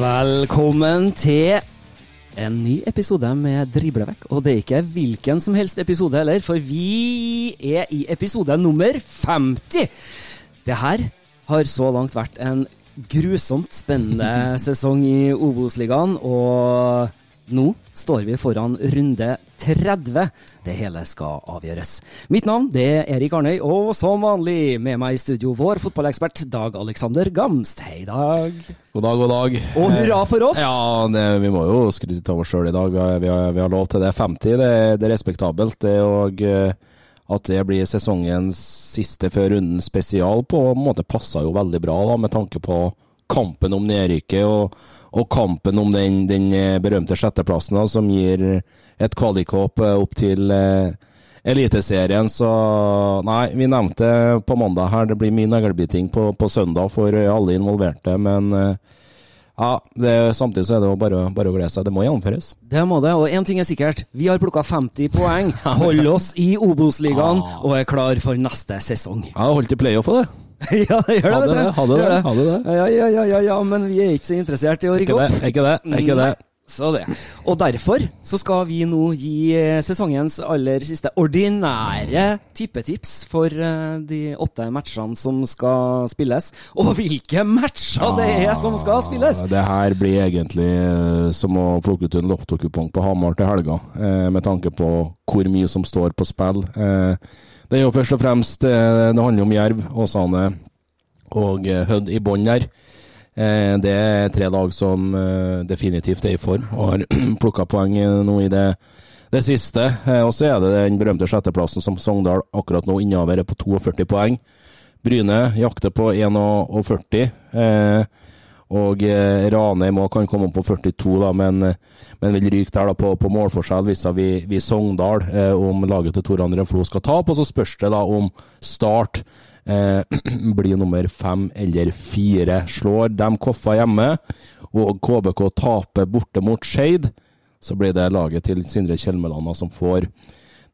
Velkommen til en ny episode med Driblevekk. Og det er ikke hvilken som helst episode heller, for vi er i episode nummer 50. Det her har så langt vært en grusomt spennende sesong i Obos-ligaen, og nå står vi foran runde 30. Det hele skal avgjøres. Mitt navn det er Erik Arnøy, og som vanlig med meg i studio vår fotballekspert Dag Alexander Gamst. Hei, Dag. God dag, god dag. Og hurra for oss! Ja, det, vi må jo skryte av oss sjøl i dag. Vi har, vi, har, vi har lov til det. 50, det, det er respektabelt. Det, og eh, at det blir sesongens siste før runden spesial, på en måte passer jo veldig bra, da, med tanke på kampen om nedrykket og, og kampen om den, den eh, berømte sjetteplassen, da, som gir et kvalikhåp eh, opp til eh, Eliteserien. Så nei, vi nevnte på mandag her, det blir mye neglebiting på, på søndag for alle involverte. Men eh, ja, det, samtidig så er det jo bare, bare å glede seg. Det må gjennomføres. Det må det, og én ting er sikkert. Vi har plukka 50 poeng, holder oss i Obos-ligaen og er klar for neste sesong. Ja, holdt i playoff på det. ja, det gjør det, vet du. det, hadde det, hadde det. Ja, ja, ja, ja, ja, men vi er ikke så interessert i å rykke Ikke det, opp. ikke det, ikke det. Så det. Og derfor så skal vi nå gi eh, sesongens aller siste ordinære tippetips for eh, de åtte matchene som skal spilles. Og hvilke matcher det er som skal spilles! Ja, Det her blir egentlig eh, som å plukke ut en lottokupong på Hamar til helga, med tanke på hvor mye som står på spill. Eh, Det er jo først og fremst eh, Det handler om Jerv, Åsane og eh, Hødd i bånn der. Eh, Det er tre lag som definitivt er i form og har plukka poeng nå i det, det siste. Og så er det den berømte sjetteplassen som Sogndal akkurat nå innehaver er på 42 poeng. Bryne jakter på 41. Og eh, Ranheim kan komme opp på 42, da, men, eh, men vil ryke der da på, på målforskjell hvis vi, Sogndal, eh, om laget til Tor André Flo skal tape. Og så spørs det da om Start eh, blir nummer fem eller fire. Slår de Koffa hjemme, og KBK taper borte mot Skeid, så blir det laget til Sindre Kjelmeland som får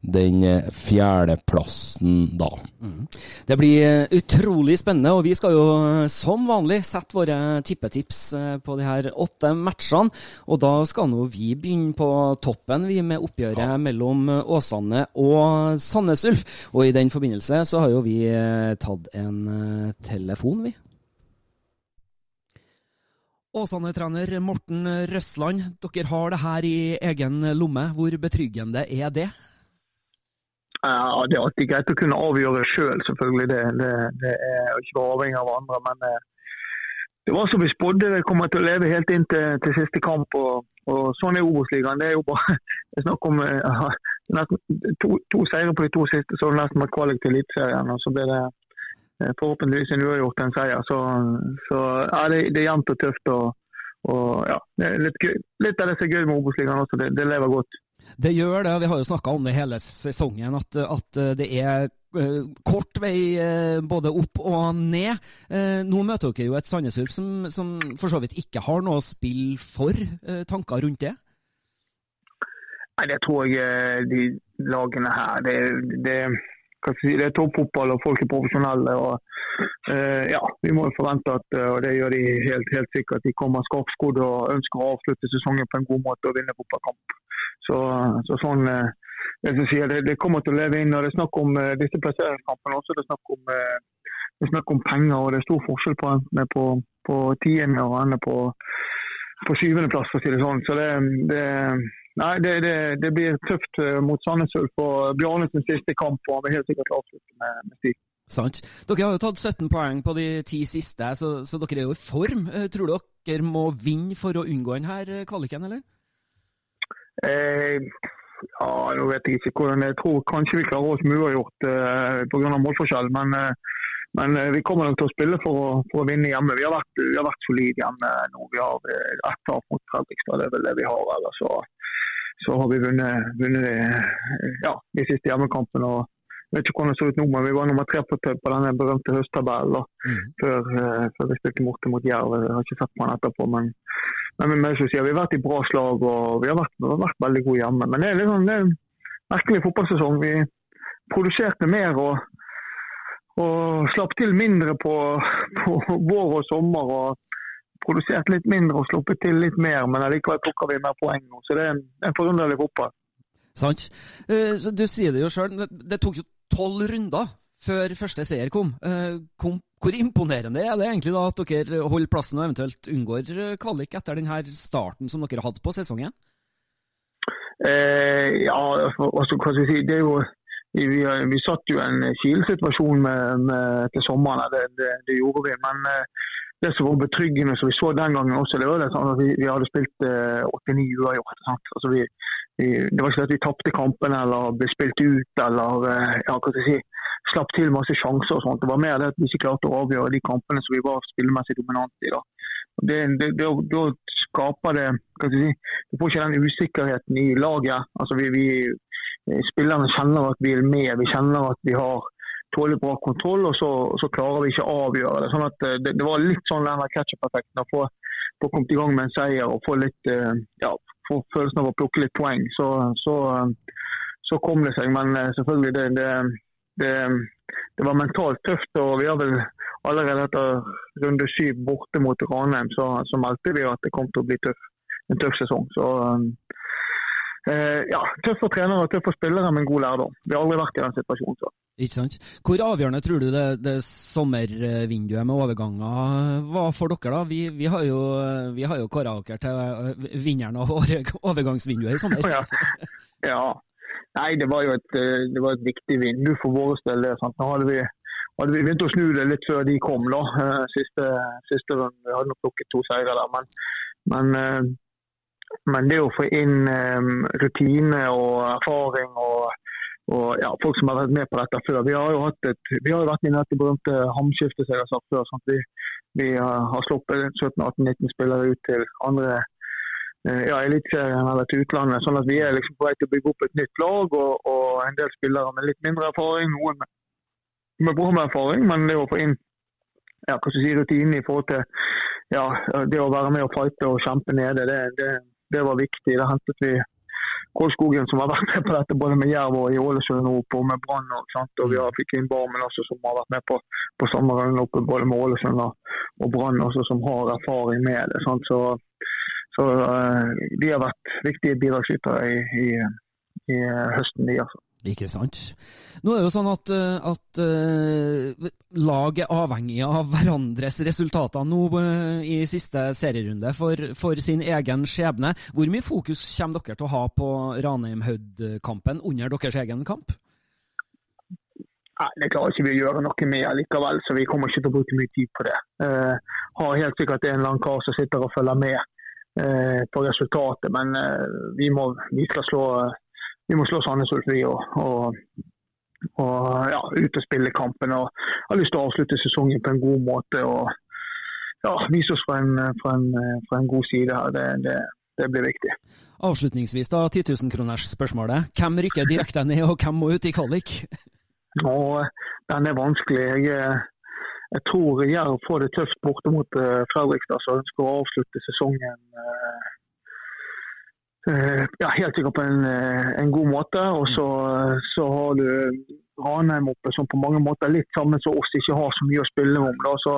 den eh, fjerdeplassen da. Det blir eh, utrolig spennende, og vi skal jo eh, som vanlig sette våre tippetips på de her åtte matchene. Og da skal nå vi begynne på toppen, vi med oppgjøret mellom eh, Åsane og Sandnes Ulf. Og i den forbindelse så har jo vi tatt en telefon, vi. Åsane-trener Morten Røsland, dere har det her i egen lomme. Hvor betryggende er det? Ja, Det er alltid greit å kunne avgjøre sjøl, selv, selvfølgelig. Det, det, det er ikke avhengig av andre. Men eh, det var som vi spådde, det kommer til å leve helt inn til, til siste kamp. Og, og Sånn er Obos-ligaen. Det er jo bare det er snakk om ja, nesten, to, to seire på de to siste, så er det nesten med kvalik til Eliteserien. Og så blir det eh, forhåpentligvis en uavgjort en seier. Så, så ja, det, det er jevnt og tøft. og, og ja, litt, gøy. litt av det som er gøy med Obos-ligaen også, det, det lever godt. Det gjør det, vi har jo snakka om det hele sesongen, at, at det er uh, kort vei uh, både opp og ned. Uh, nå møter dere jo et Sandnes Ulf som, som, for så vidt ikke har noe spill for. tanker rundt det? Nei, Det tror jeg de lagene her det, det, det er toppfotball og folk er profesjonelle. og ja, Vi må forvente at og det gjør de helt, helt sikkert, de kommer skarpskodd og ønsker å avslutte sesongen på en god måte og vinne fotballkamp. Så, så sånn, eh, det, det, det, kommer til å leve inn. og Det er snakk om disse plasseringskampene også. Det er snakk om, det er snakk om penger, og det er stor forskjell på enten på, på tiende og ende på, på syvendeplass, for å si det sånn. Så det, det Nei, det, det, det, blir tøft mot Sandnes Ulf. og Bjarnes siste kamp, og han vil helt sikkert avslutte med, med stig. Sant. Dere har jo tatt 17 poeng på de ti siste, så, så, dere er jo i form. Tror dere må vinne for å unngå denne kvaliken, eller? Eh, ja, nå vet jeg ikke hvordan Jeg tror kanskje vi klarer oss med uavgjort eh, pga. målforskjell. Men, eh, men eh, vi kommer nok til å spille for å, for å vinne hjemme. Vi har vært, vi vært solide hjemme nå. Vi har eh, ett tap mot Fredrikstad, det er vel det vi har. Eller så, så har vi vunnet, vunnet eh, ja, de siste hjemmekampene. og jeg vet ikke hvordan det så ut nå, men vi var nummer tre på, på denne berømte høsttabellen mm. før, uh, før, vi spilte borte mot Jerv. Jeg har ikke sett på den etterpå, men men, men, men sier, vi har vært i bra slag og vi har vært, vi har vært veldig gode hjemme. Men det er, liksom, det er en merkelig fotballsesong. Vi produserte mer og, og slapp til mindre på, på, vår og sommer. og Produsert litt mindre og sluppet til litt mer, men allikevel plukker vi mer poeng nå. Så det er en, en forunderlig fotball. Sant. Uh, du sier det jo sjøl, det tok jo tolv runder før første seier kom. Uh, kom hvor imponerende er det egentlig da at dere holder plassen og eventuelt unngår kvalik etter denne starten som dere hadde på sesongen? Eh, ja, altså, hva skal jeg si. Det er jo, vi, vi satt jo i en kilesituasjon med, med, til sommeren, det, det, det, gjorde vi. Men eh, det som var betryggende, som vi så den gangen også, det var det sånn at vi, vi hadde spilt eh, 89 uavgjort. Altså, vi, vi, det var ikke at vi tapte kampen eller ble spilt ut eller eh, ja, hva skal jeg si slapp til masse sjanser og sånt. Det var mer det at vi ikke klarte å avgjøre de kampene som vi var spillemessig dominante i. da. Det, det, det, da skaper det hva si, Du får ikke den usikkerheten i laget. Altså vi, vi, Spillerne kjenner at vi er med, vi kjenner at vi har tålelig bra kontroll, og så, så, klarer vi ikke å avgjøre det. Sånn at eh, det, det var litt sånn den catch-up-effekten. Å få, få kommet i gang med en seier og få litt eh, ja, få følelsen av å plukke litt poeng. Så, så, så kom det seg. Men eh, selvfølgelig, det, det det, det, var mentalt tøft. og Vi har vel allerede etter runde syv borte mot Ranheim, så, så meldte vi at det kom til å bli tøff, en tøff sesong. Så eh, ja, Tøff for trenere og tøff for spillere, men god lærdom. Vi har aldri vært i den situasjonen. før. Ikke sant. Hvor avgjørende tror du det, det sommervinduet med overganger var for dere? da? Vi, vi har jo, vi jo kåra dere til vinneren av overgangsvinduet i sommer. Ja. ja. Nei, det var jo et, eh, det var et viktig vindu for våre del. Nå hadde vi, hadde vi begynt å snu det litt før de kom. da, eh, Siste, siste runde. Vi hadde nok plukket to seire der. Men, men, eh, men, det å få inn rutine og erfaring og, og ja, folk som har vært med på dette før Vi har jo, et, vi har jo vært inne i dette berømte hamskiftet som jeg har sagt før. sånn vi, vi har sluppet 17-18-19 spillere ut til andre Eh, ja, Eliteserien eller til utlandet. sånn at Vi er liksom på vei til å bygge opp et nytt lag og, og en del spillere med litt mindre erfaring. Noen med, med bra med erfaring, men det å få inn ja, si, rutine i forhold til ja, det å være med og fighte og kjempe nede, det, det, det var viktig. Da hentet vi Kolskogen som har vært med på dette både med Jerv og i Ålesund og med Brann. Og, vi har fikk inn Barmen også som har vært med på, på samme runde oppe både med Ålesund og, og Brann som har erfaring med det. Sant? Så så uh, de har vært viktige bidragsytere i, i, i, høsten, de altså. Ikke sant. Nå er det jo sånn at, eh, at uh, lag er avhengig av hverandres resultater nå uh, i siste serierunde for, for, sin egen skjebne. Hvor mye fokus kommer dere til å ha på Ranheim-Hødd-kampen under deres egen kamp? Nei, Det klarer ikke vi å gjøre noe med likevel, så vi kommer ikke til å bruke mye tid på det. Uh, har helt sikkert en eller annen kar som sitter og følger med Eh, på resultatet. Men eh, vi, må, vi skal slå vi må slå Sandnes Ulf, vi òg. Og, og ja, ut og spille kampen. og har lyst til å avslutte sesongen på en god måte. og ja, Vise oss fra en, fra en, fra en god side her. Det, det, det blir viktig. Avslutningsvis, da, 10 000-kronersspørsmålet. Hvem rykker direkte ned, og hvem må ut i kvalik? Og Den er vanskelig. Jeg, jeg tror Jerv får det tøft borte mot uh, Fredrikstad, som ønsker å avslutte sesongen uh, ja, helt sikkert på en, en, god måte. Og så, så har du Ranheim oppe som på mange måter litt sammen som oss ikke har så mye å spille om. Da. Så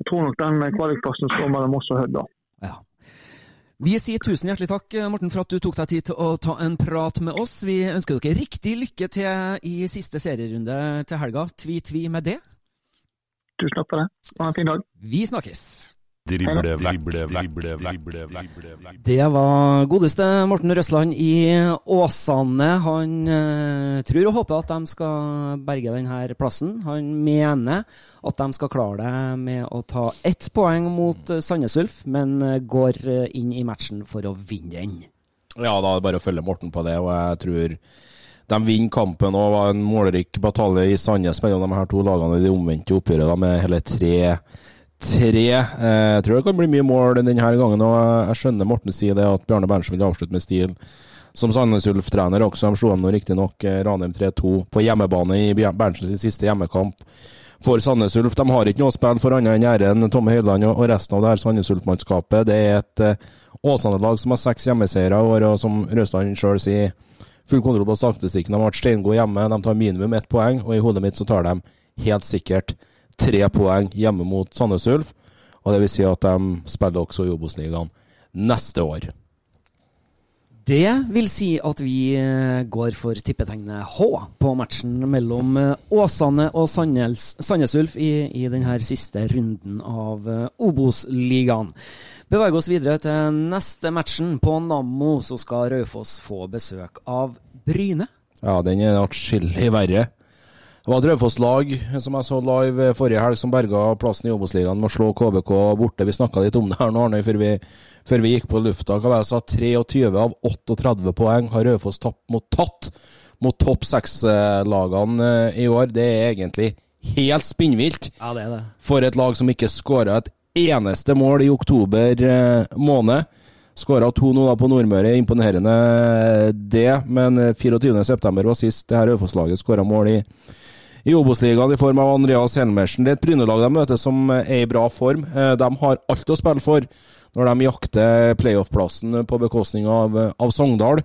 jeg tror nok den kvalikplassen står mellom oss og Hødd. Ja. Vi sier tusen hjertelig takk Morten, for at du tok deg tid til å ta en prat med oss. Vi ønsker dere riktig lykke til i siste serierunde til helga. Tvi-tvi med det. Tusen takk for det. Ha en fin dag. Vi snakkes. Det var godeste Morten Røsland i Åsane. Han eh, tror og håper at de skal berge denne plassen. Han mener at de skal klare det med å ta ett poeng mot eh, Sandnes Ulf, men eh, går eh, inn i matchen for å vinne den. Ja, da er det bare å følge Morten på det, og jeg tror de vinner kampen. og var en målrik batalje i Sandnes mellom de her to lagene i de omvendte oppgjøret med hele tre tre. Eh, jeg tror det kan bli mye mål denne gangen. og Jeg skjønner Morten sier det at Bjarne Berntsen vil avslutte med stil som Sandnes Ulf-trener også. De slo dem riktignok eh, Ranheim 3-2 på hjemmebane i Berntsens siste hjemmekamp for Sandnes Ulf. De har ikke noe spill for annet enn Jæren, Tomme Høyland og resten av det her Sandnes Ulf-mannskapet. Det er et eh, Åsane-lag som har seks hjemmeseiere i år, og som Røsland sjøl sier full kontroll på statistikken. De har vært steingode hjemme, de tar minimum ett poeng, og i hodet mitt så tar de helt sikkert tre poeng hjemme mot Sandnes Ulf. Og det vil si at de spiller også i Obos-ligaen neste år. Det vil si at vi eh, går for tippetegnet H på matchen mellom eh, Åsane og Sandnes Ulf i, i denne siste runden av eh, Obos-ligaen. Beveger oss videre til neste matchen. På Nammo så skal Raufoss få besøk av Bryne. Ja, den er atskillig verre. Det var et Raufoss-lag som jeg så live forrige helg, som berga plassen i Obos-ligaen med å slå KBK borte. Vi snakka litt om det her nå, Arne, før vi, før vi gikk på lufta. Hva var det jeg sa? 23 av 38 poeng har Raufoss tatt mot, tatt mot topp seks-lagene eh, i år. Det er egentlig helt spinnvilt ja, det det. for et lag som ikke skåra et eneste mål i oktober eh, måned. Skåra to nå da på Nordmøre, imponerende det. Men 24.9 var sist det her Raufoss-laget skåra mål i i Obos-ligaen i form av Andreas Helmersen. Det er et Bryne-lag de møter som er i bra form. Eh, de har alt å spille for når de jakter playoff-plassen på bekostning av, av Sogndal.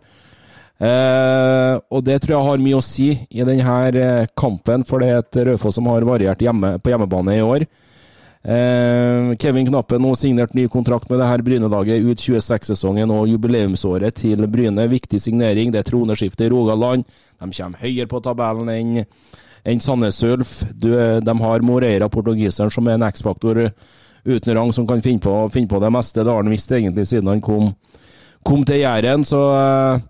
Eh, og det tror jeg har mye å si i denne eh, kampen, for det er et Raufoss som har variert hjemme, på hjemmebane i år. Eh, Kevin Knappen nå signert ny kontrakt med det her Bryne-laget ut 26-sesongen og jubileumsåret til Bryne. Viktig signering. Det er troneskifte i Rogaland. De kommer høyere på tabellen enn enn Sandnes Ulf. De har Moreira, portugiseren, som er en X-faktor uten rang, som kan finne på, finne på, det meste. Det har han visst egentlig siden han kom, kom til Jæren. Så uh,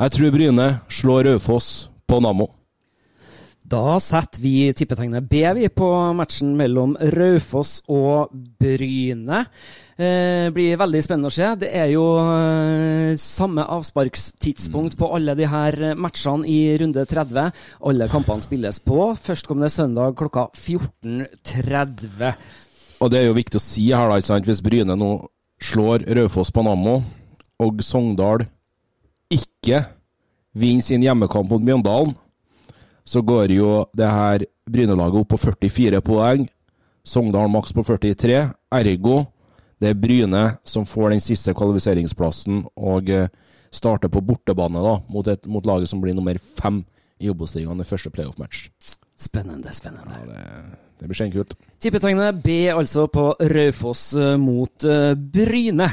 jeg tror Bryne slår Raufoss på Nammo. Da setter vi tippetegnet B vi på matchen mellom Raufoss og Bryne. Eh, blir veldig spennende å se. Det er jo eh, samme avsparkstidspunkt på alle de her matchene i runde 30. Alle kampene spilles på førstkommende søndag klokka 14.30. Og det er jo viktig å si her, da, ikke sant? hvis Bryne nå slår Raufoss på Nammo, og Sogndal ikke vinner sin hjemmekamp mot Mjøndalen så går jo det her Bryne-laget opp på 44 poeng. Sogndal maks på 43. Ergo det er Bryne som får den siste kvalifiseringsplassen og eh, starter på bortebane da, mot, et, mot laget som blir nummer fem i Obos-ligaen i første playoff-match. Spennende, spennende. Ja, det, det blir skjenkult. Tippetegnet B altså på Raufoss eh, mot uh, Bryne.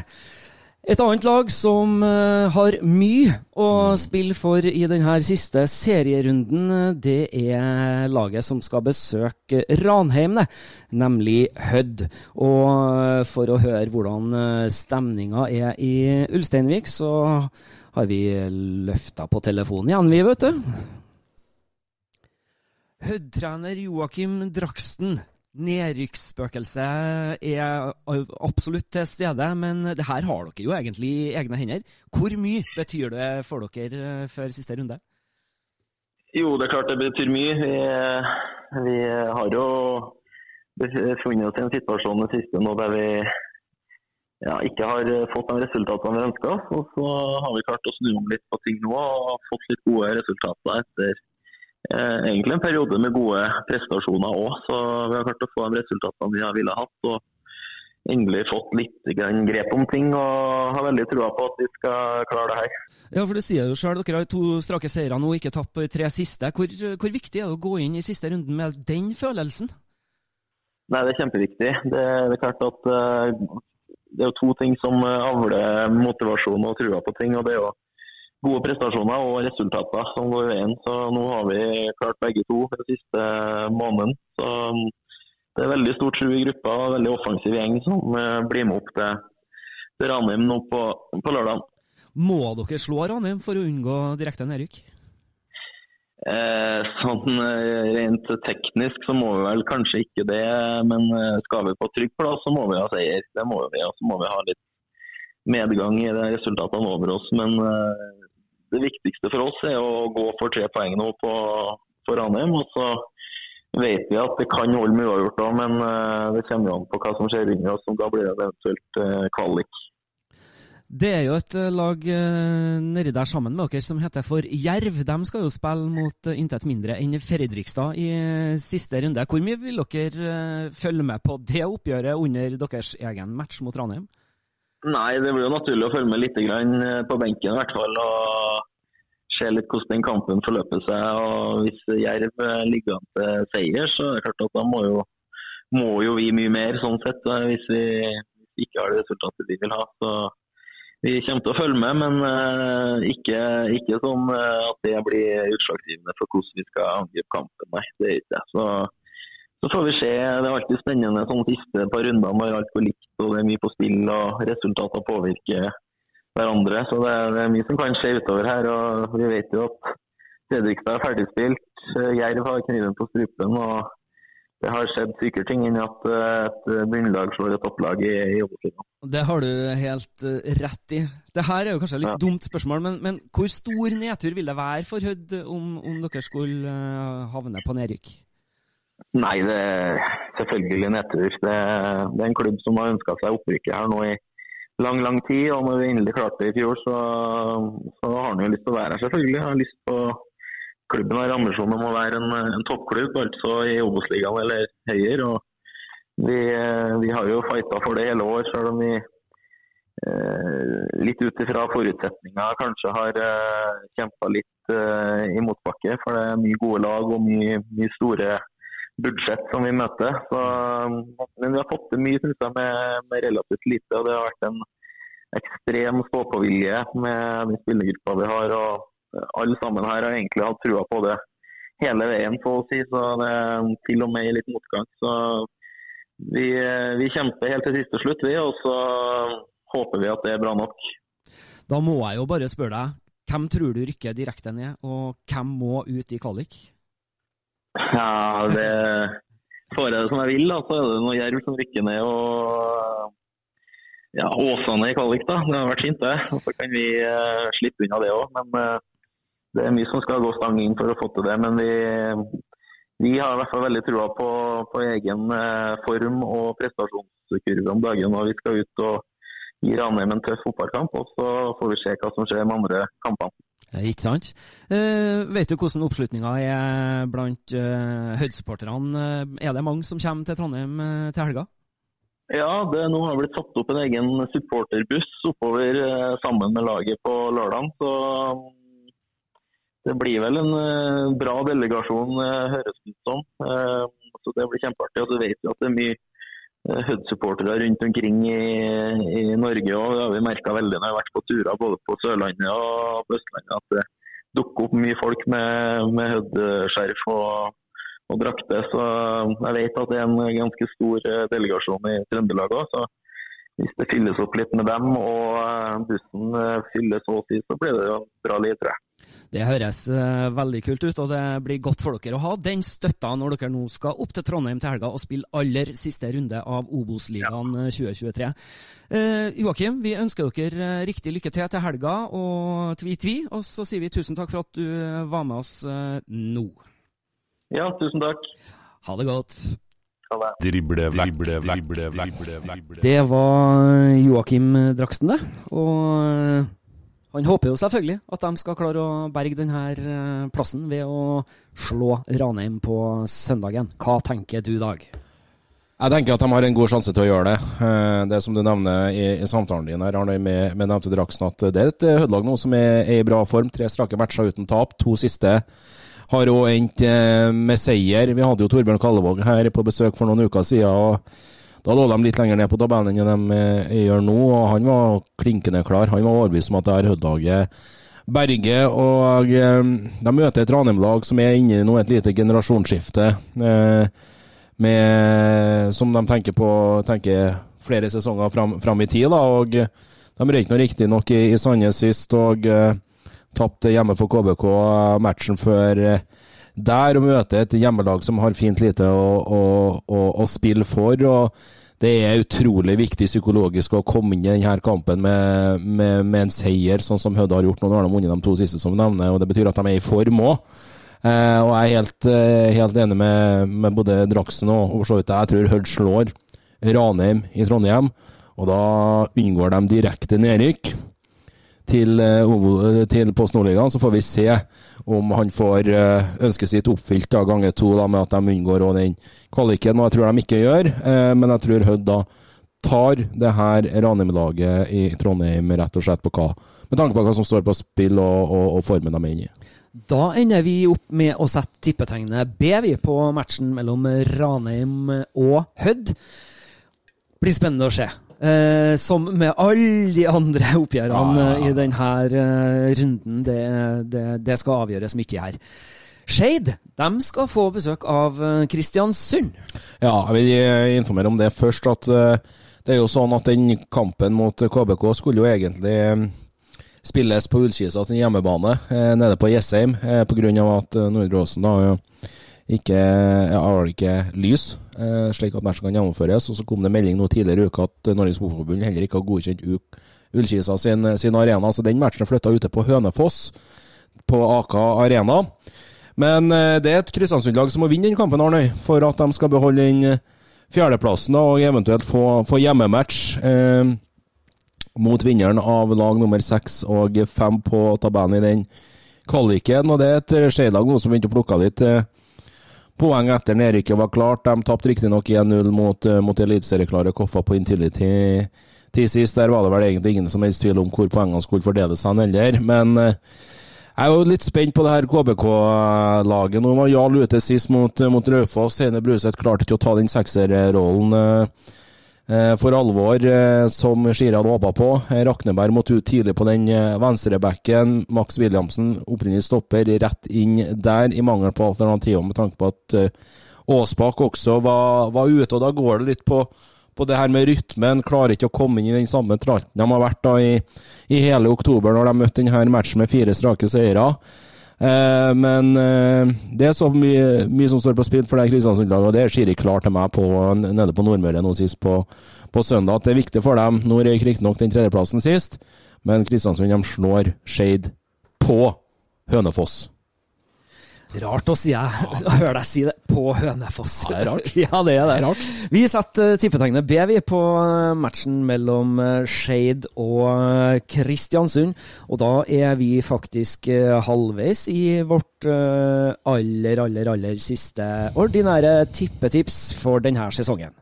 Et annet lag som uh, har mye å spille for i denne siste serierunden, det er laget som skal besøke Ranheim, nemlig Hødd. Og uh, for å høre hvordan stemninga er i Ulsteinvik, så har vi løfta på telefonen igjen, vi, vet du. Hødd-trener Joakim Draksten, Nedrykksspøkelset er absolutt til stede, men det her har dere jo egentlig i egne hender. Hvor mye betyr det for dere eh, før siste runde? Jo, det er klart det betyr mye. Vi, vi har jo funnet oss i en situasjon det siste nå der vi ja, ikke har fått de resultatene vi ønska. Og så har vi klart å snu om litt på ting nå og fått litt gode resultater etter Eh, egentlig en periode med gode prestasjoner òg. Så vi har klart å få de resultatene vi har ville hatt. og endelig fått litt grep om ting og har veldig trua på at vi skal klare det her. Ja, for Du sier jo selv, dere har to strake seire nå, ikke tapt på de tre siste. Hvor, hvor, viktig er det å gå inn i siste runden med den følelsen? Nei, Det er kjempeviktig. Det, det er klart at uh, det er to ting som avler motivasjon og trua på ting. og det er jo gode prestasjoner og resultater som går veien. Så nå har vi klart begge to for den siste måneden. Så um, det er veldig stort tro i gruppa og veldig offensiv gjeng som uh, blir med opp til, til Ranheim nå på, på lørdag. Må dere slå Ranheim for å unngå direkte nedrykk? Eh, sånn eh, Rent teknisk så må vi vel kanskje ikke det, men eh, skal vi på trygg plass så må vi ha seier. Det må vi, og så må vi ha litt medgang i resultatene over oss. Men det viktigste for oss er å gå for tre poeng nå på, på Ranheim. Og så vet vi at det kan holde med uavgjort da, men uh, det kommer an på hva som skjer under oss. Da blir det eventuelt uh, kvalik. Det er jo et uh, lag nedi der sammen med dere som heter for Jerv. De skal jo spille mot intet mindre enn Fredrikstad i siste runde. Hvor mye vil dere følge med på det oppgjøret under deres egen match mot Ranheim? Nei, det blir jo naturlig å følge med litt på benken i hvert fall. og se litt hvordan den kampen forløper seg. og Hvis Jerv ligger an til seier, så er det klart at da må jo, må jo vi mye mer, sånn sett. Hvis vi, ikke har det resultatet vi vil ha. Så vi kommer til å følge med, men ikke, ikke, sånn at det blir utslagsgivende for hvordan vi skal angripe kampen. Nei, det er ikke det. Så får vi se. Det er alltid spennende sånn siste par runder når alt går likt og det er mye på spill og resultater påvirker hverandre. Så det er, det mye som kan skje utover her. og Vi vet jo at Fredrikstad er ferdigspilt. Jerv har kniven på strupen. og det har skjedd sykere ting enn at et bunnlag slår et topplag i, i Obos-ligaen. Det har du helt uh, rett i. Det her er jo kanskje et litt ja. dumt spørsmål, men, men, hvor stor nedtur vil det være for Hødd om, om dere skulle uh, havne på nedrykk? Nei, det er selvfølgelig nedtur. Det, det, er en klubb som har ønska seg opprykket her nå i lang, lang tid. Og når vi endelig klarte det i fjor, så, så har han jo lyst til å være her, selvfølgelig. Han har lyst på Klubben har ambisjon om å være en, en toppklubb, altså i Obos-ligaen eller høyere. og vi, vi, har jo fighta for det hele år, selv om vi eh, litt ut ifra forutsetninger kanskje har eh, kjempa litt eh, i motbakke. For det er mye gode lag og mye, mye store budsjett som vi møter. Så, men vi har fått til mye synes jeg, med, med, relativt lite. og Det har vært en ekstrem stå-på-vilje med den spillergruppa vi har. og Alle sammen her har egentlig hatt trua på det hele veien, så å si. Så det er til og med i litt motgang. Så vi, vi kjemper helt til siste slutt, vi. Og så håper vi at det er bra nok. Da må jeg jo bare spørre deg, hvem tror du rykker direkte ned, og hvem må ut i kvalik? Ja, det får jeg det som jeg vil, da, så er det noe jerv som rykker ned. og ja, Åsane i kvalik, da. Det har vært fint, det. Så kan vi uh, slippe unna det òg. Men uh, det er mye som skal gå stang inn for å få til det. Men vi, vi har i hvert fall veldig trua på, på egen uh, form og prestasjonskurve om dagen. og Vi skal ut og gi Ranheim en tøff fotballkamp, og så får vi se hva som skjer med andre kampene. Ikke sant. Eh, vet du hvordan oppslutninga er blant eh, Hødd-supporterne? Er det mange som kommer til Trondheim eh, til helga? Ja, det nå har blitt satt opp en egen supporterbuss oppover eh, sammen med laget på lørdag. Så mm, det blir vel en eh, bra delegasjon, eh, høres det ut som. så det blir kjempeartig. Og så vet vi at det er mye Hødd-supportere rundt omkring i, i Norge. og Det har vi merka veldig når vi har vært på turer både på Sørlandet og på Østlandet. At det dukker opp mye folk med, med Hødd-skjerf og, og drakter. Så jeg vet at det er en ganske stor eh, delegasjon i Trøndelag òg. Hvis det fylles opp litt med dem og eh, bussen eh, fylles så å si, så blir det jo bra liv, tror jeg. Det høres uh, veldig kult ut, og det blir godt for dere å ha den støtta når dere nå skal opp til Trondheim til helga og spille aller siste runde av Obos-ligaen ja. 2023. Uh, Joakim, vi ønsker dere riktig lykke til til helga og tvi-tvi, og så sier vi tusen takk for at du var med oss uh, nå. Ja, tusen takk. Ha det godt. Drible, drible, Det var Joakim Draksten, det. Og han håper jo selvfølgelig at de skal klare å berge denne eh, plassen ved å slå Ranheim på søndagen. Hva tenker du, Dag? Jeg tenker at de har en god sjanse til å gjøre det. Eh, det som du nevner i, i samtalen din her, Arne, med, med nevnte Draksen, at det er et Hødelag nå som er, er, i bra form. Tre strake matcher uten tap. To siste har òg endt med seier. Vi hadde jo Torbjørn Kallevåg her på besøk for noen uker siden. og da lå de litt lenger ned på tabellen enn de eh, gjør nå, og han var klinkende klar. Han var overbevist om at det er Hødlaget Berge, og eh, de møter et Ranheim-lag som er inne i nå et lite generasjonsskifte, eh, med, som de tenker på tenker flere sesonger fram, fram i tid. Da, og De røyk riktignok i, i Sandnes sist og uh, tapte hjemme for KBK matchen før der, og møter et hjemmelag som har fint lite å, å, å, å spille for. og det er utrolig viktig psykologisk å komme inn i denne kampen med, med, med en seier, sånn som Hødde har gjort nå. Har de vunnet de to siste som nevner, og det betyr at de er i form òg. Eh, og jeg er helt, eh, helt enig med, med, både Draksen og for så vidt jeg tror Hødd slår Ranheim i Trondheim. Og da unngår de direkte nedrykk til, eh, til Post Nordligaen. Så får vi se om han får eh, ønsket sitt oppfylt da, ganger to, da, med at de unngår den kvaliken. Og jeg tror de ikke gjør, eh, men jeg tror Hødd da tar det her Ranheim-laget i Trondheim rett og slett på hva? Med tanke på hva som står på spill og, og, og formen de er inne i. Da ender vi opp med å sette tippetegnet B vi på matchen mellom Ranheim og Hødd. Blir spennende å se. Eh, som med alle de andre oppgjørene ja, ja, ja. i denne uh, runden. Det, det, det, skal avgjøres mye her. Skeid skal få besøk av eh, Kristiansund. Ja, jeg vil eh, informere om det først. at Det er jo sånn at den kampen mot KBK skulle jo egentlig spilles på Ullkisa sin hjemmebane eh, nede på Jessheim, eh, pga. at Nordre Åsen da ikke, ja, ikke lys, eh, slik at matchen kan gjennomføres. Og så kom det melding nå tidligere i uka at Norges Fotballforbund heller ikke har godkjent Ullkisa sin, sin, arena. Så den matchen er flytta ute på Hønefoss, på Aka Arena. Men eh, det er et Kristiansund-lag som må vinne den kampen, Arnøy, for at de skal beholde den eh, fjerdeplassen og eventuelt få, få hjemmematch. Eh, mot vinneren av lag nummer seks og fem på tabellen i den kvaliken. Og det er et Skeid-lag som begynte å plukke litt eh, poeng etter nedrykket var klart. De tapte riktignok 1-0 mot, uh, mot eliteserieklare Koffa på Intility til sist. Der var det vel egentlig ingen som helst tvil om hvor poengene skulle fordeles seg heller. Men uh, jeg er jo litt spent på det her KBK-laget. Nå var Jarl ute sist mot, mot Raufoss. Heine Bruseth klarte ikke å ta den sekserrollen. Eh, for alvor, eh, som hadde håpa på. Eh, Rakneberg måtte ut tidlig på den venstrebacken. Max Williamsen, opprinnelig stopper, rett inn der, i mangel på alternativer, med tanke på at Aasbakk også var, var, ute. og Da går det litt på, på det her med rytmen. Klarer ikke å komme inn i den samme tralten de har vært da i, i hele oktober, når de møtte denne matchen med fire strake seire. Eh, men uh, det er så mye, mye, som står på spill for det Kristiansund-laget, og det er de klar til meg på, nede på Nordmøre nå sist på, på søndag. At det er viktig for dem. Nå røyk riktignok den tredjeplassen sist, men Kristiansund slår Skeid på Hønefoss. Rart å si, jeg hører deg si det på Hønefoss. Ja, det er rart. ja, det er det. Rart. Vi setter uh, tippetegnet B vi på eh, matchen mellom uh, Skeid og Kristiansund. Og da er vi faktisk halvveis i vårt aller, aller, aller siste ordinære tippetips for denne sesongen.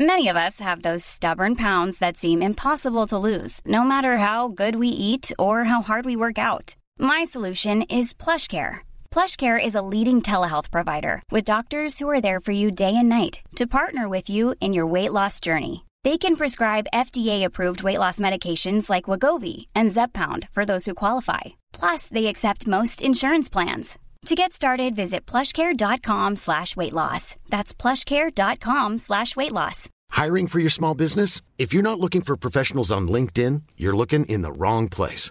Many of us have those stubborn pounds that seem impossible to lose, no matter how good we eat or how hard we work out. My solution is PlushCare. PlushCare is a leading telehealth provider with doctors who are there for you day and night to partner with you in your weight loss journey. They can prescribe FDA-approved weight loss medications like Wagovi and Zepbound for those who qualify. Plus, they accept most insurance plans. To get started, visit plushcare.com slash weight loss. That's plushcare.com slash weight loss. Hiring for your small business? If you're not looking for professionals on LinkedIn, you're looking in the wrong place.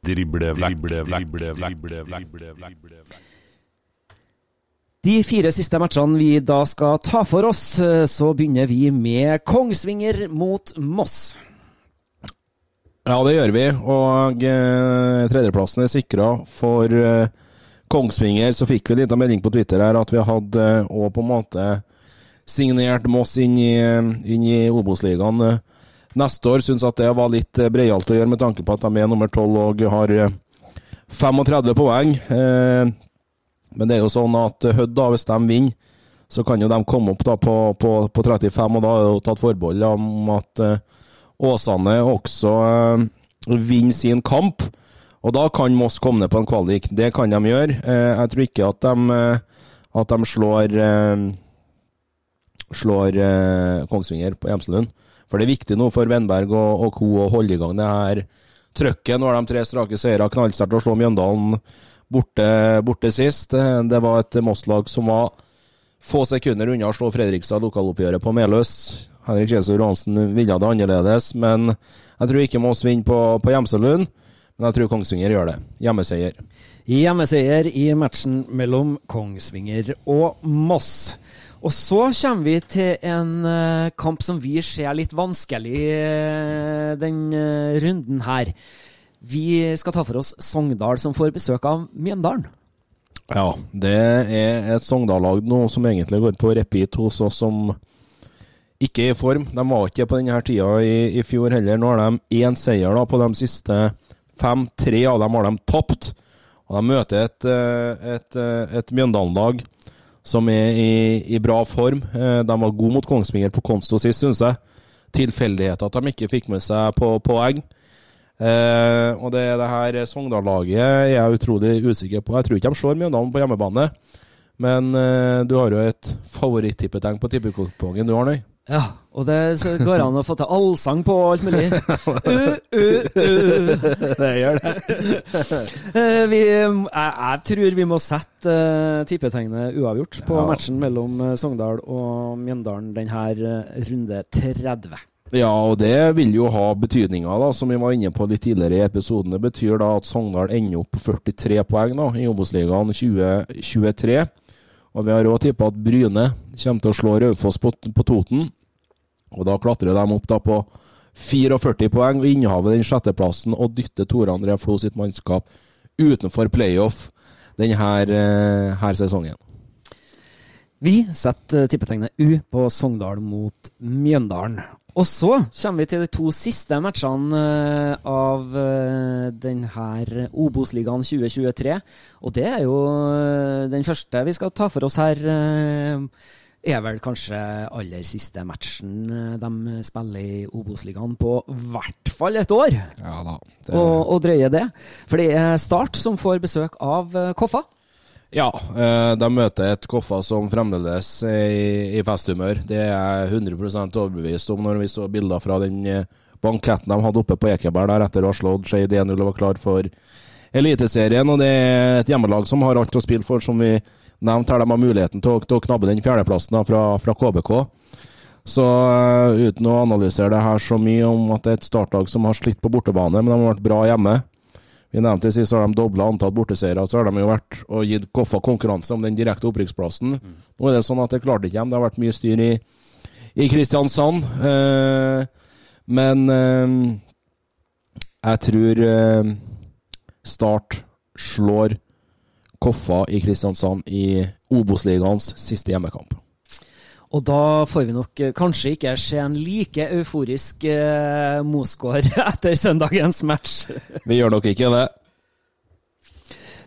Drible vekk, drible vekk, drible vekk, drible vekk. De fire siste matchene vi da skal ta for oss, eh, så begynner vi med Kongsvinger mot Moss. Ja, det gjør vi. Og eh, tredjeplassen er sikra for eh, Kongsvinger. Så fikk vi en liten melding på Twitter her at vi hadde òg på en måte signert Moss inn i, inn i Obos-ligaen. Eh, Neste år syns at det var litt eh, breialt å gjøre med tanke på at de er nummer tolv og har eh, 35 poeng. Eh, Men det er jo sånn at Hødd, da, hvis de vinner, så kan jo de komme opp da på, på, på 35, og da er det jo tatt forbehold om at eh, Åsane også eh, vinner sin kamp. Og da kan Moss komme ned på en kvalik. Det kan de gjøre. Eh, jeg tror ikke at de, eh, at de slår eh, slår eh, Kongsvinger på Hjemselund. For det er viktig nå for Vennberg og, og co. å holde i gang det her trøkket. Nå har de tre strake seire. Knallsterkt å slå Mjøndalen borte, borte sist. Det var et Moss-lag som var få sekunder unna å slå Fredrikstad lokaloppgjøret på Meløs. Henrik Kjelsrud Johansen ville det annerledes, men jeg tror ikke Moss vinner på, på Hjemselund. Men jeg tror Kongsvinger gjør det. Hjemmeseier. Hjemmeseier i matchen mellom Kongsvinger og Moss. Og så kommer vi til en eh, kamp som vi ser litt vanskelig uh, den eh, runden her. Vi skal ta for oss Sogndal, som får besøk av Mjøndalen. Ja, det er et Sogndal-lag nå som egentlig går på repeat hos oss, som ikke er i form. De var ikke på denne tida i, i fjor heller. Nå har de én seier da på de siste fem. Tre av dem har de tapt. Og de møter et, et, et, eh, et Mjøndalen-lag som er i, i bra form. Eh, De var gode mot Kongsvinger på Konsto sist, syns jeg. Tilfeldighet at de ikke fikk med seg på poeng. Eh, og det, det her Sogndal-laget er jeg utrolig usikker på. Jeg tror ikke de slår Mjøndalen på hjemmebane. Men eh, du har jo et favorittippetegn på tippekupongen du, Arnøy. Ja, og det går an å få til allsang på alt mulig. Uh, uh, uh. Det gjør det. Eh, vi, jeg, jeg tror vi må sette uh, tippetegnet uavgjort på Ja. matchen mellom eh, Sogndal og Mjøndalen denne runde 30. Ja, og det vil jo ha betydninger, da, som vi var inne på litt tidligere i episoden. Det betyr da at Sogndal ender opp på 43 poeng da, i Obos-ligaen 2023. Og vi har òg tippa at Bryne kommer til å slå Raufoss på, på Toten. Og da klatrer de opp da på 44 poeng og innehaver den sjetteplassen og dytter Tore André Flo sitt mannskap utenfor playoff denne eh, her sesongen. Vi setter eh, tippetegnet U på Sogndal mot Mjøndalen. Og så kommer vi til de to siste matchene eh, av eh, denne Obos-ligaen 2023. Og det er jo eh, den første vi skal ta for oss her. er vel kanskje aller siste matchen de spiller i Obos-ligaen på hvert fall et år. Ja da. Og, og drøye det. For det er Start som får besøk av Koffa. Ja, eh, de møter et Koffa som fremdeles er i, festhumør. Det er jeg 100 overbevist om når vi så bilder fra den eh, banketten de hadde oppe på Ekeberg der etter å ha slått Skeid 1-0 og var klar for Eliteserien. Og det er et hjemmelag som har alt å spille for, som vi nevnte her. De har muligheten til å, til å knabbe den fjerdeplassen fra, fra KBK. Så eh, uten å analysere det her så mye om at det er et startlag som har slitt på bortebane, men de har vært bra hjemme. Vi nevnte sist har de dobla antall borteseiere, så har de jo vært og gitt Koffa konkurranse om den direkte opprykksplassen. Nå er det sånn at det klarte ikke dem. Det har vært mye styr i, i Kristiansand. Eh, men eh, jeg tror eh, Start slår Koffa i Kristiansand i Obos-ligaens siste hjemmekamp. Og da får vi nok eh, kanskje ikke se en like euforisk eh, Mosgaard etter søndagens match. Vi gjør nok ikke det.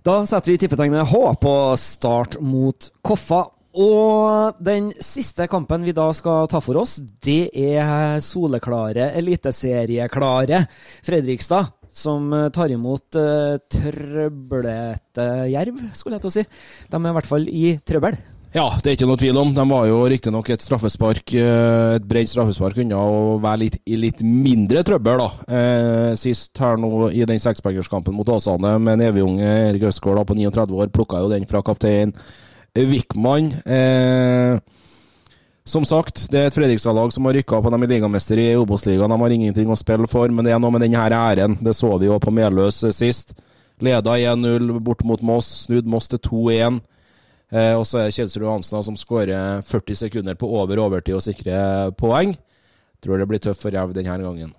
Da setter vi tippetegnet H på start mot Koffa. Og den siste kampen vi da skal ta for oss, det er soleklare, eliteserieklare Fredrikstad. Som tar imot uh, trøblete Jerv, skulle jeg til å si. De er i hvert fall i trøbbel. Ja, det er ikke noe tvil om. De var jo riktignok et straffespark, eh, et bredt straffespark unna å være litt, i litt mindre trøbbel, da. Eh, sist her nå i den seksbergerskampen mot Åsane med en evigunge Erik Østgaard på 39 år, plukka jo den fra kaptein Wickman. Eh, som sagt, det er et Fredrikstad-lag som har rykka opp, og de er ligamester i Obos-ligaen. De har ingenting å spille for, men det er noe med denne æren. Det så vi jo på Meløs sist. Leda 1-0 bort mot Moss, snudd Moss til 2-1. Eh, og så er det Kjelsrud Hansen som skårer 40 sekunder på over overtid og sikrer poeng. Tror det blir tøft for Jerv denne gangen.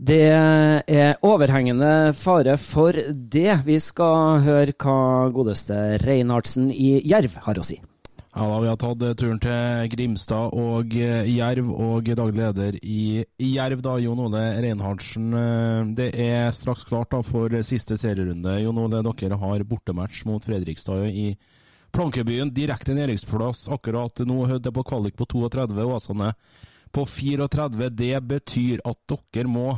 Det er overhengende fare for det. Vi skal høre hva godeste Reinhardsen i Jerv har å si. Ja, da, Vi har tatt turen til Grimstad og Jerv, og daglig leder i Jerv, da, Jon Ole Reinhardsen. Det er straks klart da for siste serierunde. Jon Ole, dere har bortematch mot Fredrikstad i Jerv Plankebyen direkte nedrykksplass akkurat nå. Det på kvalik på 32, Åsane på 34. Det betyr at dere må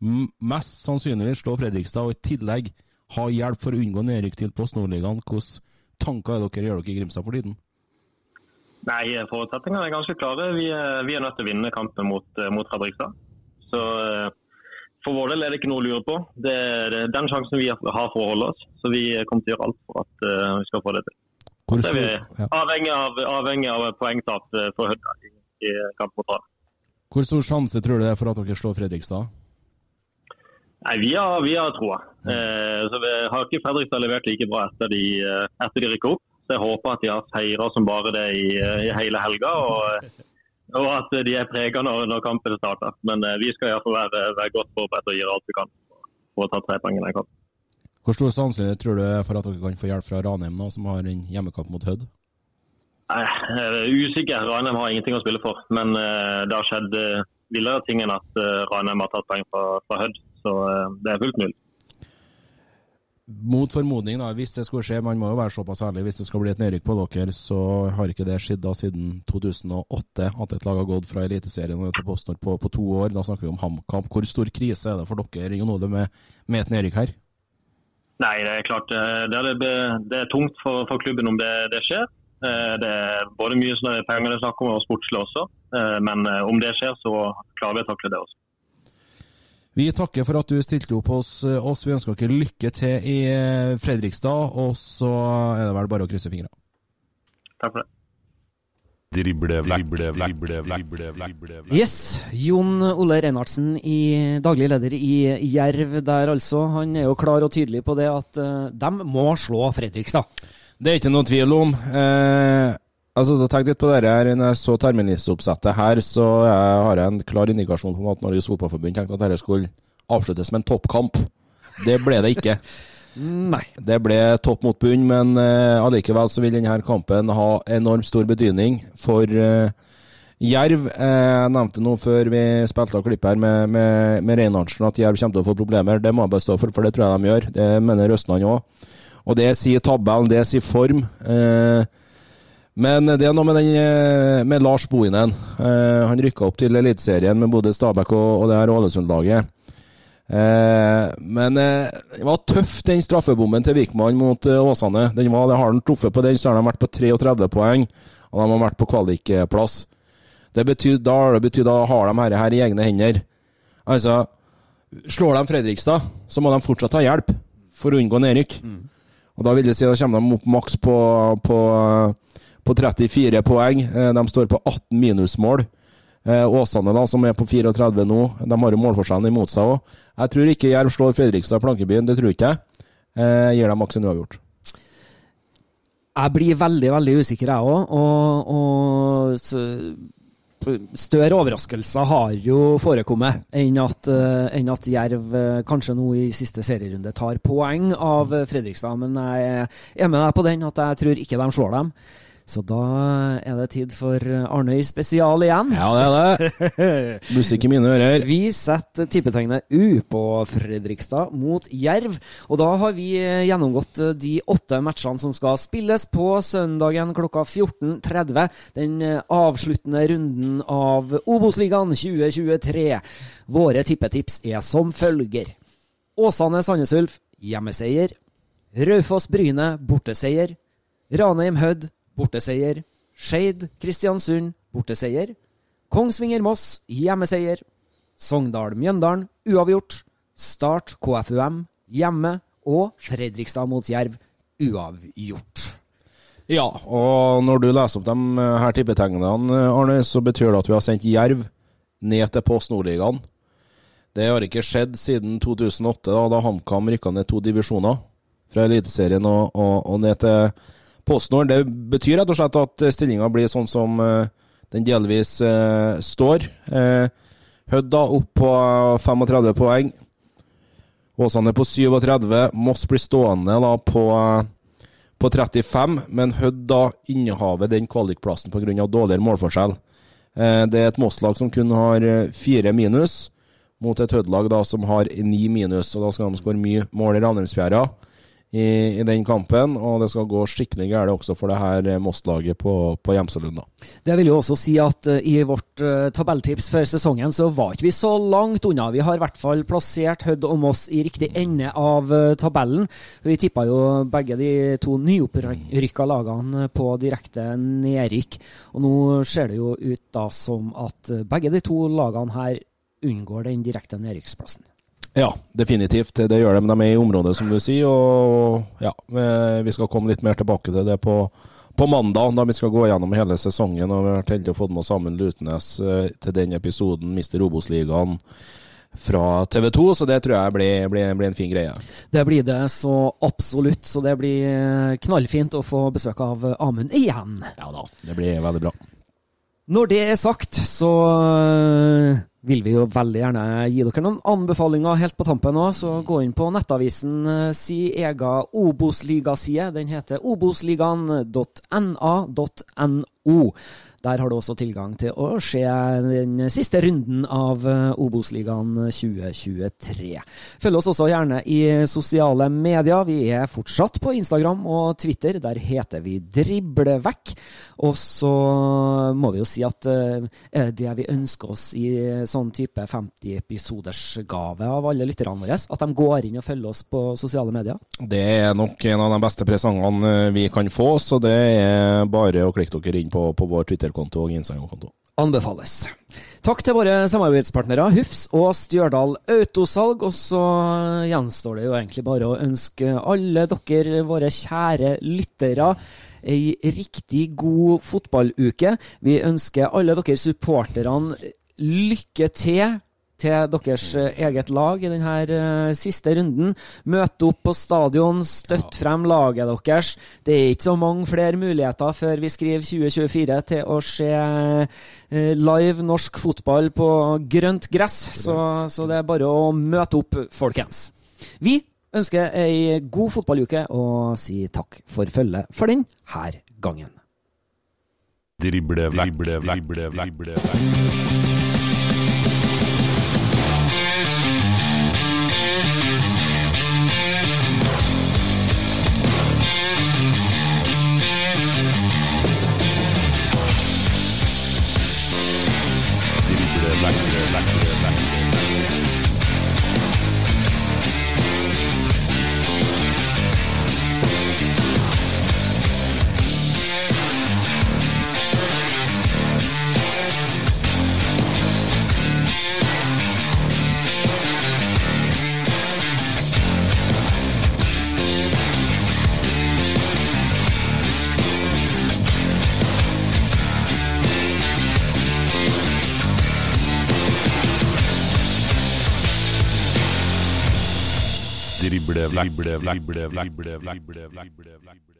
mest sannsynligvis slå Fredrikstad, og i tillegg ha hjelp for å unngå nedrykk til Post Nordligaen. Hvilke tanker er dere gjør dere i Grimstad for tiden? Nei, Forutsetningene er ganske klare. Vi er, vi er, nødt til å vinne kampen mot, eh, mot Fredrikstad. Så eh, For vår del er det ikke noe å lure på. Det er den sjansen vi har for å holde oss. Så vi kommer til å gjøre alt for at uh, vi skal få det til. Hvor er vi avhengig av, avhengig av poengtap eh, for Hødda i, i kamp mot Rann. Hvor stor sjanse tror du det er for at dere slår Fredrikstad? Nei, Vi har, vi har troa. Eh, så vi har ikke Fredrikstad levert like bra etter de, eh, etter de rykker opp. Så jeg håper at de har feira som bare det i, eh, i hele helga. Og, og, at de er prega når, når, kampen starter. Men eh, vi skal iallfall være, være godt forberedt og gjøre alt vi kan for å ta tre poeng i den kampen. Hvor stor sannsynlighet tror du for at dere kan få hjelp fra Ranheim, nå, som har en hjemmekamp mot Hødd? Er usikker. Ranheim har ingenting å spille for. Men uh, det har skjedd uh, villere ting enn at uh, Ranheim har tatt poeng fra, fra Hødd. Så uh, det er fullt mulig. Mot formodning, da, hvis det skulle skje, man må jo være såpass ærlig, hvis det skal bli et nedrykk på dere, så har ikke det skjedd da siden 2008 at et lag har gått fra Eliteserien til PostNord på, på, to år. Da snakker vi om HamKam. Hvor stor krise er det for dere Jon Ole, med, med et nedrykk her? Nei, det er klart eh, det er, det er tungt for, for, klubben om det, det, skjer. Eh, det er både mye er penger det er snakk om, og sportslig også. Eh, men om det skjer, så klarer vi å takle det også. Vi takker for at du stilte opp hos oss. Vi ønsker dere lykke til i Fredrikstad, og så er det vel bare å krysse fingrene. Takk for det. Drible, drible, drible, drible, drible, Yes. Jon Ole Reinhardsen, i daglig leder i Jerv der, altså. Han er jo klar og tydelig på det at uh, de må slå Fredrikstad. Det er ikke noen tvil om. Eh, altså, Tenk litt på det her. Når jeg så terministoppsettet her, så jeg har jeg en klar indikasjon på at Norges Fotballforbund tenkte at dette skulle avsluttes med en toppkamp. Det ble det ikke. Nei. Det ble topp mot bunn, men uh, allikevel så vil denne kampen ha enormt stor betydning for uh, Jerv. Eh, jeg nevnte noe før vi spilte av klippet her med, med, med Reinhardsen at Jerv kommer til å få problemer. Det må jeg bestå for, for det tror jeg de gjør. Det mener Røstland òg. Og det sier tabellen, det sier form. Eh, men det er noe med, den, med Lars Bohinen. Eh, han rykka opp til Eliteserien med både Stabæk og, og det her Ålesund-laget. Eh, men eh, det var tøff, den straffebommen til Vikman mot eh, Åsane. Den var, det har han truffet på den, så har de vært på 33 poeng, og de har vært på kvalikplass. Det betyr, da, det betyr, da har de her i egne hender. Altså, slår de Fredrikstad, så må de fortsatt ha hjelp for å unngå nedrykk. Mm. Og Da vil det si da kommer de opp maks på, på, på 34 poeng. De står på 18 minusmål. Eh, Åsane, da, som er på 34 nå, de har jo målforskjellen imot seg òg. Jeg tror ikke Jerv slår Fredrikstad i Plankebyen, det tror ikke jeg. Eh, gir dem maks en uavgjort. Jeg blir veldig, veldig usikker, jeg òg. Og, og større overraskelser har jo forekommet enn at, eh, enn at Jerv eh, kanskje nå i siste serierunde tar poeng av Fredrikstad. Men jeg er med deg på den at jeg tror ikke de slår dem. Så da er det tid for Arnøy spesial igjen. Ja, det er det. Musikk i mine ører. Vi setter tippetegnet U på Fredrikstad mot Jerv. Og da har vi gjennomgått de åtte matchene som skal spilles på søndagen klokka 14.30. Den avsluttende runden av Obos-ligaen 2023. Våre tippetips er som følger. Åsane Sandnes Ulf hjemmeseier. Raufoss Bryne borteseier. Ranheim Hødd borteseier. Skeid Kristiansund, borteseier. Kongsvinger Moss, hjemmeseier. Sogndal Mjøndalen, uavgjort. Start KFUM, hjemme. Og Fredrikstad mot Jerv, uavgjort. Ja, og når du leser opp de her tippetegnene, Arne, så betyr det at vi har sendt Jerv ned til Post Nordligaen. Det har ikke skjedd siden 2008, da, da HamKam rykka ned to divisjoner. Fra Eliteserien og, og, og ned til PostNord. Det betyr rett og slett at stillinga blir sånn som uh, den delvis uh, står. Uh, Hødd da opp på 35 poeng. Åsane på 37. Moss blir stående da på, på 35, men Hødd da innehaver den kvalikplassen pga. dårligere målforskjell. Det er et Moss-lag som kun har fire minus, mot et Hødd-lag som har ni minus. og Da skal de skåre mye mål i Ranheimsfjæra i, i, den kampen, og det skal gå skikkelig galt også for det her Moss-laget på, på Gjemselund. Det vil jo også si at uh, i vårt uh, tabelltips før sesongen så var ikke vi så langt unna. Vi har i hvert fall plassert Hødd og Moss i riktig ende av uh, tabellen. Vi tippa jo begge de to nyopprykka lagene på direkte nedrykk. Og nå ser det jo ut da som at begge de to lagene her unngår den direkte nedrykksplassen. Ja, definitivt. Det gjør de. De er i området, som du sier. Og ja, vi skal komme litt mer tilbake til det på, på mandag, da vi skal gå gjennom hele sesongen. Og vi har vært heldige å få med sammen Lutnes til den episoden, Mister Obos-ligaen fra TV 2, så det tror jeg blir, blir, blir, en fin greie. Det blir det så absolutt, så det blir knallfint å få besøk av Amund igjen. Ja da, det blir veldig bra. Når det er sagt, så vil vi jo veldig gjerne gi dere noen anbefalinger helt på tampen òg, så gå inn på nettavisen si ega Obos-ligaside. Den heter obosligaen.na.no. Der har du også tilgang til å se den siste runden av Obos-ligaen 2023. Følg oss også gjerne i sosiale medier. Vi er fortsatt på Instagram og Twitter. Der heter vi Driblevekk. Og så må vi jo si at er det vi ønsker oss i sånn type 50 episoders gave av alle lytterne våre, at de går inn og følger oss på sosiale medier? Det er nok en av de beste presangene vi kan få, så det er bare å klikke dere inn på, på vår Twitter-konto og Instagram-konto. Anbefales. Takk til våre samarbeidspartnere Hufs og Stjørdal Autosalg. Og så gjenstår det jo egentlig bare å ønske alle dere, våre kjære lyttere, ei riktig god fotballuke. Vi ønsker alle dere supporterne lykke til til deres eget lag i denne siste runden. Møte opp på stadion, støtt frem laget deres. Det er ikke så mange flere muligheter før vi skriver 2024 til å se live norsk fotball på grønt gress, så, så det er bare å møte opp, folkens. Vi ønsker ei god fotballuke og sier takk for følget for denne gangen. Drible, drible, drible, drible, drible. drible, drible, drible, drible, drible, drible, drible.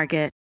Market.